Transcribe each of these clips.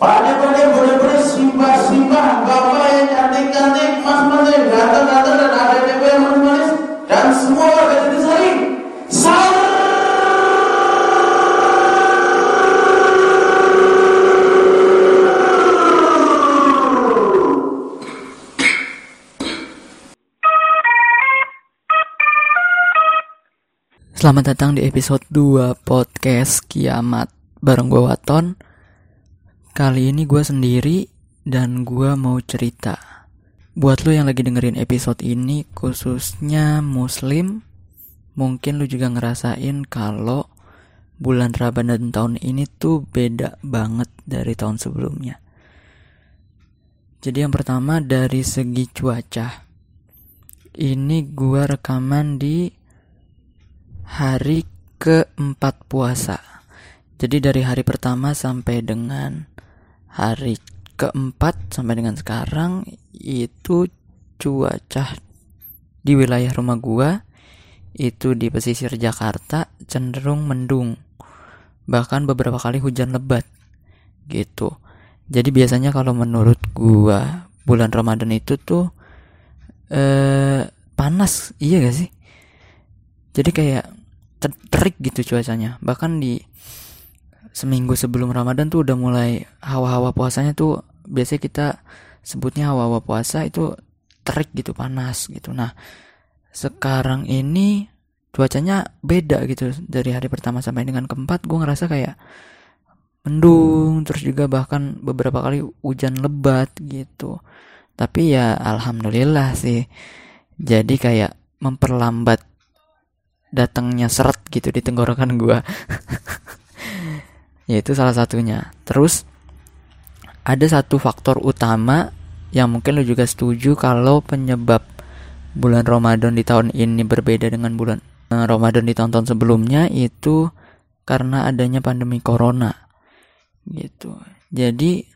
Pandai-pandai boleh-boleh simbah-simbah Bapak yang cantik-cantik Mas-mas yang ganteng-ganteng Dan ada DP yang manis-manis Dan semua warga Jatisari Salam Selamat datang di episode 2 podcast Kiamat bareng gue Waton. Kali ini gue sendiri dan gue mau cerita. Buat lo yang lagi dengerin episode ini khususnya muslim, mungkin lo juga ngerasain kalau bulan Ramadan tahun ini tuh beda banget dari tahun sebelumnya. Jadi yang pertama dari segi cuaca. Ini gue rekaman di hari keempat puasa. Jadi dari hari pertama sampai dengan hari keempat sampai dengan sekarang itu cuaca di wilayah rumah gua itu di pesisir Jakarta cenderung mendung. Bahkan beberapa kali hujan lebat gitu. Jadi biasanya kalau menurut gua bulan Ramadan itu tuh eh panas, iya gak sih? Jadi kayak terik gitu cuacanya bahkan di seminggu sebelum Ramadan tuh udah mulai hawa-hawa puasanya tuh biasanya kita sebutnya hawa-hawa puasa itu terik gitu panas gitu. Nah sekarang ini cuacanya beda gitu dari hari pertama sampai dengan keempat gue ngerasa kayak mendung terus juga bahkan beberapa kali hujan lebat gitu. Tapi ya alhamdulillah sih jadi kayak memperlambat datangnya seret gitu di tenggorokan gue ya itu salah satunya. Terus ada satu faktor utama yang mungkin lo juga setuju kalau penyebab bulan Ramadan di tahun ini berbeda dengan bulan eh, Ramadan di tahun-tahun sebelumnya itu karena adanya pandemi corona gitu. Jadi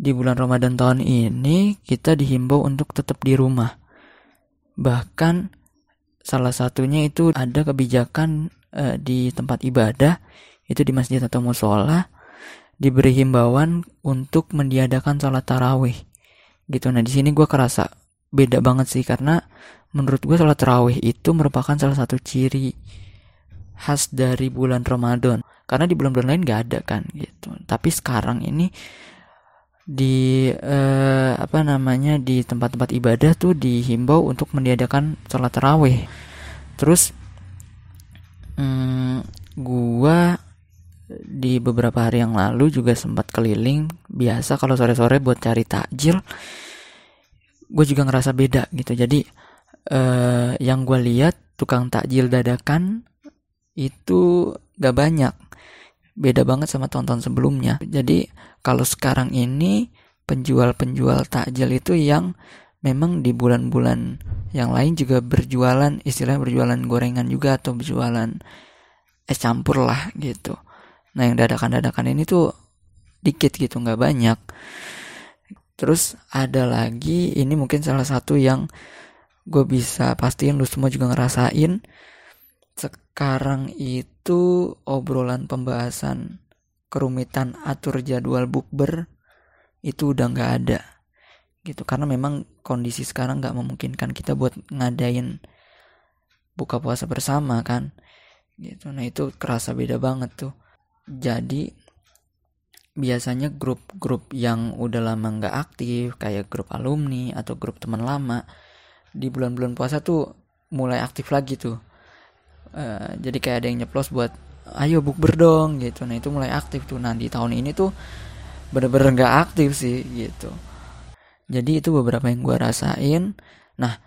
di bulan Ramadan tahun ini kita dihimbau untuk tetap di rumah. Bahkan Salah satunya itu ada kebijakan uh, di tempat ibadah, itu di masjid atau musola, diberi himbauan untuk mendiadakan salat tarawih. Gitu. Nah di sini gue kerasa beda banget sih karena menurut gue salat tarawih itu merupakan salah satu ciri khas dari bulan Ramadan. Karena di bulan-bulan lain gak ada kan gitu. Tapi sekarang ini di eh, apa namanya di tempat-tempat ibadah tuh dihimbau untuk meniadakan sholat tarawih. Terus hmm, gua di beberapa hari yang lalu juga sempat keliling biasa kalau sore-sore buat cari takjil gue juga ngerasa beda gitu jadi eh, yang gue lihat tukang takjil dadakan itu gak banyak beda banget sama tahun-tahun sebelumnya. Jadi kalau sekarang ini penjual-penjual takjil itu yang memang di bulan-bulan yang lain juga berjualan istilah berjualan gorengan juga atau berjualan es campur lah gitu. Nah yang dadakan-dadakan ini tuh dikit gitu nggak banyak. Terus ada lagi ini mungkin salah satu yang gue bisa pastiin lu semua juga ngerasain. Sekarang itu obrolan pembahasan kerumitan atur jadwal bukber itu udah nggak ada gitu. Karena memang kondisi sekarang nggak memungkinkan kita buat ngadain buka puasa bersama kan gitu. Nah itu kerasa beda banget tuh jadi biasanya grup-grup yang udah lama nggak aktif kayak grup alumni atau grup teman lama di bulan-bulan puasa tuh mulai aktif lagi tuh. Uh, jadi kayak ada yang nyeplos buat ayo bukber dong gitu. Nah itu mulai aktif tuh. Nah di tahun ini tuh bener-bener nggak aktif sih gitu. Jadi itu beberapa yang gue rasain. Nah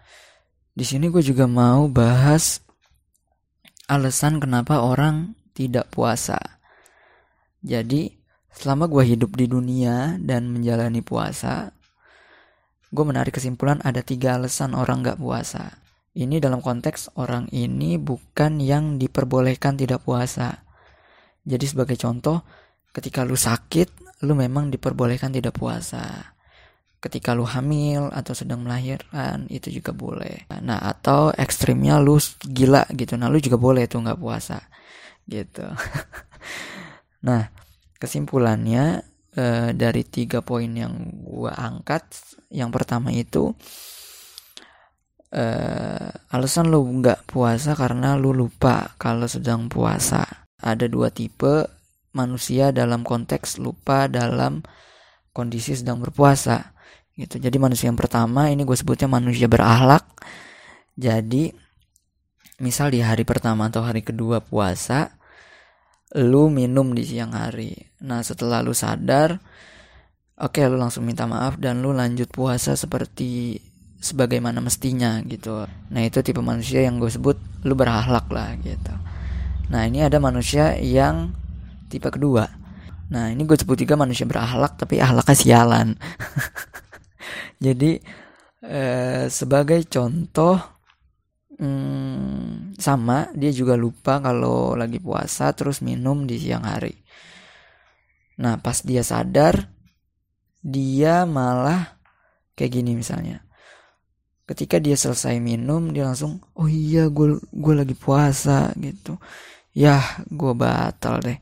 di sini gue juga mau bahas alasan kenapa orang tidak puasa jadi selama gue hidup di dunia dan menjalani puasa gue menarik kesimpulan ada tiga alasan orang nggak puasa ini dalam konteks orang ini bukan yang diperbolehkan tidak puasa. Jadi sebagai contoh, ketika lu sakit, lu memang diperbolehkan tidak puasa. Ketika lu hamil atau sedang melahirkan, itu juga boleh. Nah, atau ekstrimnya lu gila gitu. Nah, lu juga boleh tuh nggak puasa. Gitu. nah, kesimpulannya eh, dari tiga poin yang gue angkat yang pertama itu eh, alasan lu nggak puasa karena lu lupa kalau sedang puasa. Ada dua tipe manusia dalam konteks lupa dalam kondisi sedang berpuasa gitu. Jadi manusia yang pertama ini gue sebutnya manusia berakhlak jadi misal di hari pertama atau hari kedua puasa lu minum di siang hari. Nah setelah lu sadar oke lu langsung minta maaf dan lu lanjut puasa seperti sebagaimana mestinya gitu. Nah itu tipe manusia yang gue sebut lu berakhlak lah gitu. Nah ini ada manusia yang tipe kedua. Nah ini gue sebut juga manusia berakhlak tapi akhlaknya sialan. Jadi eh, sebagai contoh hmm, sama dia juga lupa kalau lagi puasa terus minum di siang hari. Nah pas dia sadar dia malah kayak gini misalnya. Ketika dia selesai minum dia langsung oh iya gue gue lagi puasa gitu. Ya gue batal deh.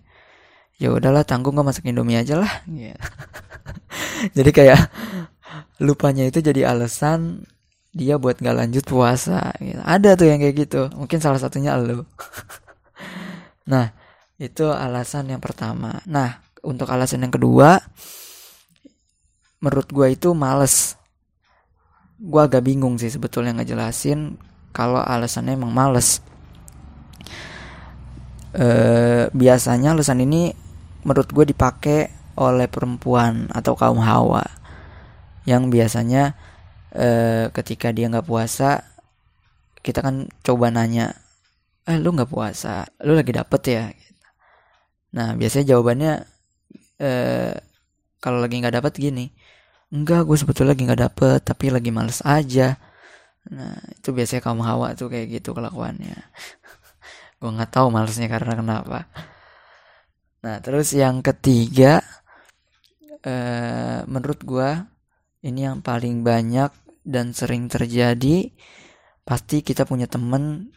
Ya udahlah tanggung gue masak indomie aja lah. Yeah. jadi kayak lupanya itu jadi alasan dia buat nggak lanjut puasa gitu. ada tuh yang kayak gitu. Mungkin salah satunya lo. Nah itu alasan yang pertama. Nah untuk alasan yang kedua menurut gue itu males. Gue agak bingung sih sebetulnya ngejelasin kalau alasannya emang males. E, biasanya alasan ini menurut gue dipakai oleh perempuan atau kaum hawa. Yang biasanya eh, ketika dia nggak puasa kita kan coba nanya eh lu nggak puasa? Lu lagi dapet ya? Nah biasanya jawabannya eh, kalau lagi nggak dapet gini enggak gue sebetulnya lagi nggak dapet tapi lagi males aja. Nah itu biasanya kaum hawa tuh kayak gitu kelakuannya. Gue nggak tahu malesnya karena kenapa. Nah, terus yang ketiga, eh, menurut gua ini yang paling banyak dan sering terjadi, pasti kita punya temen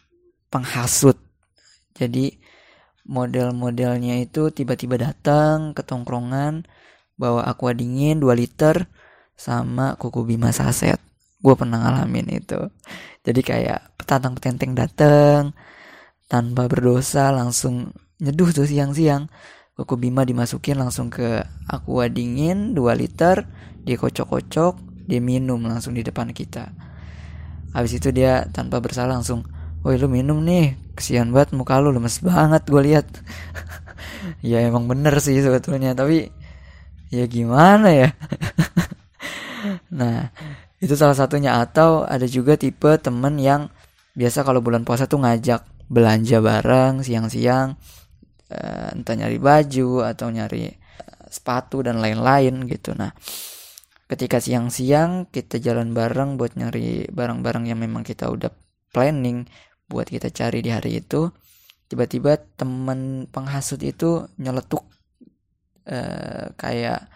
penghasut. Jadi model-modelnya itu tiba-tiba datang ke tongkrongan bawa aqua dingin 2 liter sama kuku bima saset. Gue pernah ngalamin itu. Jadi kayak petantang petenteng datang tanpa berdosa langsung nyeduh tuh siang-siang Koko Bima dimasukin langsung ke aqua dingin 2 liter dia kocok-kocok dia minum langsung di depan kita. Habis itu dia tanpa bersalah langsung woi lu minum nih kesian banget muka lu lemes banget gue lihat. Ya emang bener sih sebetulnya tapi ya gimana ya? Nah itu salah satunya atau ada juga tipe temen yang biasa kalau bulan puasa tuh ngajak belanja bareng siang-siang uh, entah nyari baju atau nyari uh, sepatu dan lain-lain gitu. Nah, ketika siang-siang kita jalan bareng buat nyari barang-barang yang memang kita udah planning buat kita cari di hari itu, tiba-tiba teman penghasut itu nyeletuk uh, kayak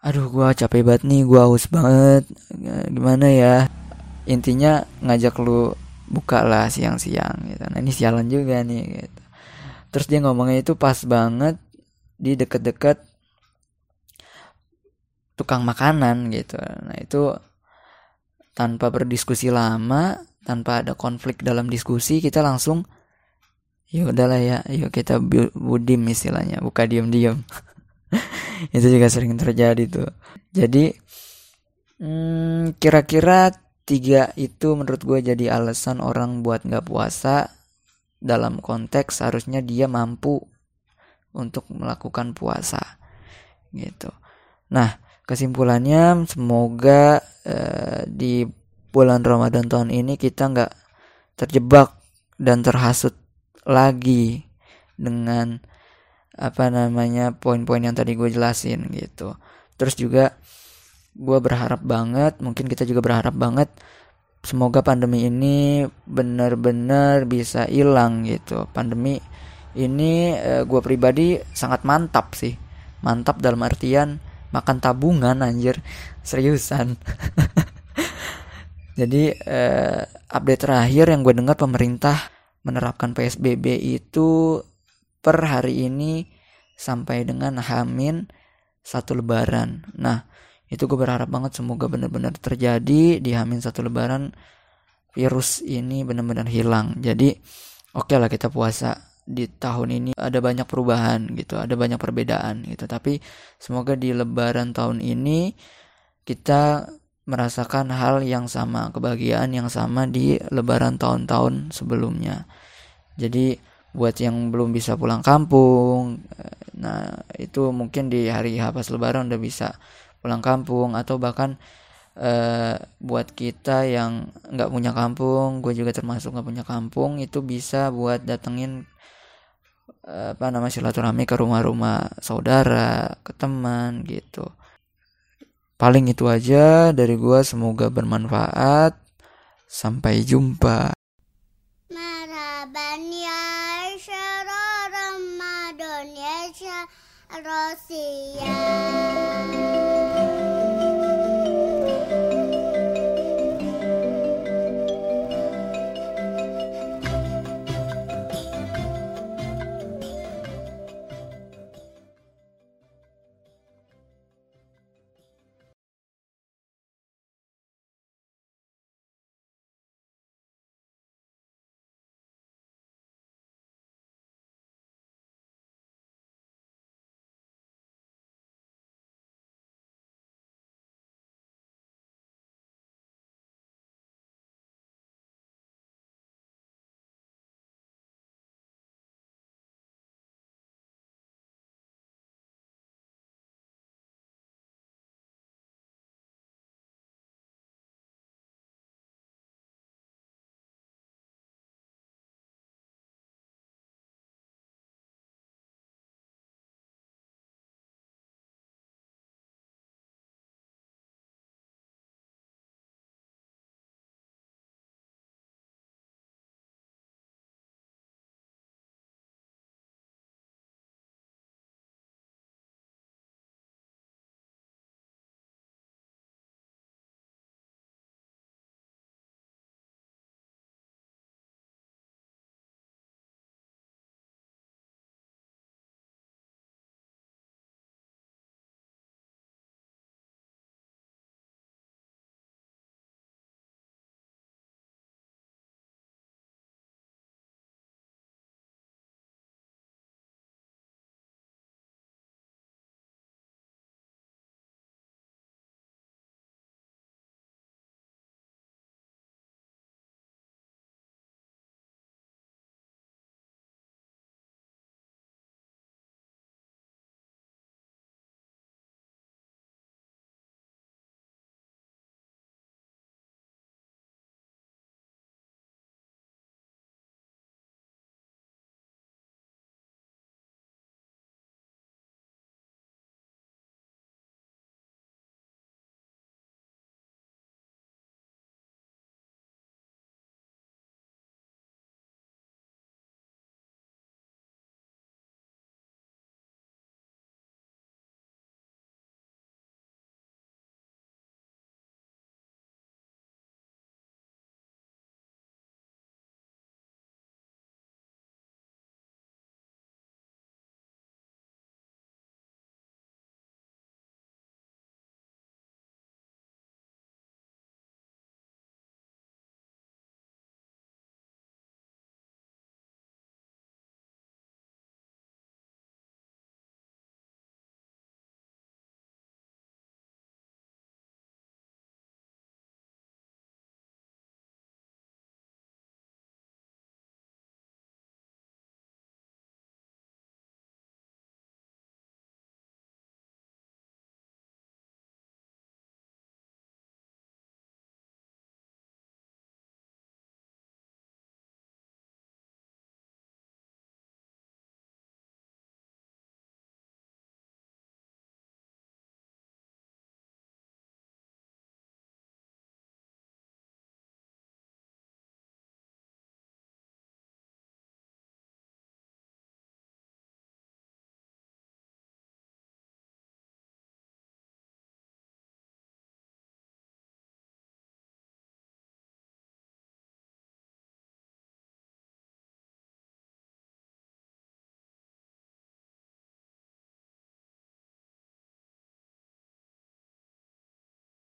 aduh gua capek banget nih gua haus banget gimana ya? Intinya ngajak lu buka lah siang-siang gitu. Nah ini sialan juga nih gitu terus dia ngomongnya itu pas banget di deket-deket tukang makanan gitu. Nah itu tanpa berdiskusi lama tanpa ada konflik dalam diskusi kita langsung ya udahlah ya yuk kita budim istilahnya buka diem diem itu juga sering terjadi tuh. Jadi hmm, kira-kira tiga itu menurut gue jadi alasan orang buat nggak puasa dalam konteks harusnya dia mampu untuk melakukan puasa gitu. Nah, kesimpulannya semoga eh, di bulan Ramadan tahun ini kita nggak terjebak dan terhasut lagi dengan apa namanya poin-poin yang tadi gue jelasin gitu. Terus juga gue berharap banget, mungkin kita juga berharap banget semoga pandemi ini benar-benar bisa hilang gitu. Pandemi ini eh, gue pribadi sangat mantap sih. Mantap dalam artian makan tabungan anjir. Seriusan. Jadi eh, update terakhir yang gue dengar pemerintah menerapkan psbb itu per hari ini sampai dengan hamin satu lebaran. Nah, itu gue berharap banget semoga benar-benar terjadi di Hamin satu lebaran virus ini benar-benar hilang. Jadi oke okay lah kita puasa di tahun ini ada banyak perubahan gitu, ada banyak perbedaan gitu. Tapi semoga di lebaran tahun ini kita merasakan hal yang sama, kebahagiaan yang sama di lebaran tahun-tahun sebelumnya. Jadi buat yang belum bisa pulang kampung, eh, nah itu mungkin di hari H pas lebaran udah bisa pulang kampung atau bahkan uh, buat kita yang nggak punya kampung gue juga termasuk nggak punya kampung itu bisa buat datengin uh, apa nama silaturahmi ke rumah-rumah saudara ke teman gitu. Paling itu aja dari gue semoga bermanfaat. Sampai jumpa. Marhaban ya Ramadan ya Rosia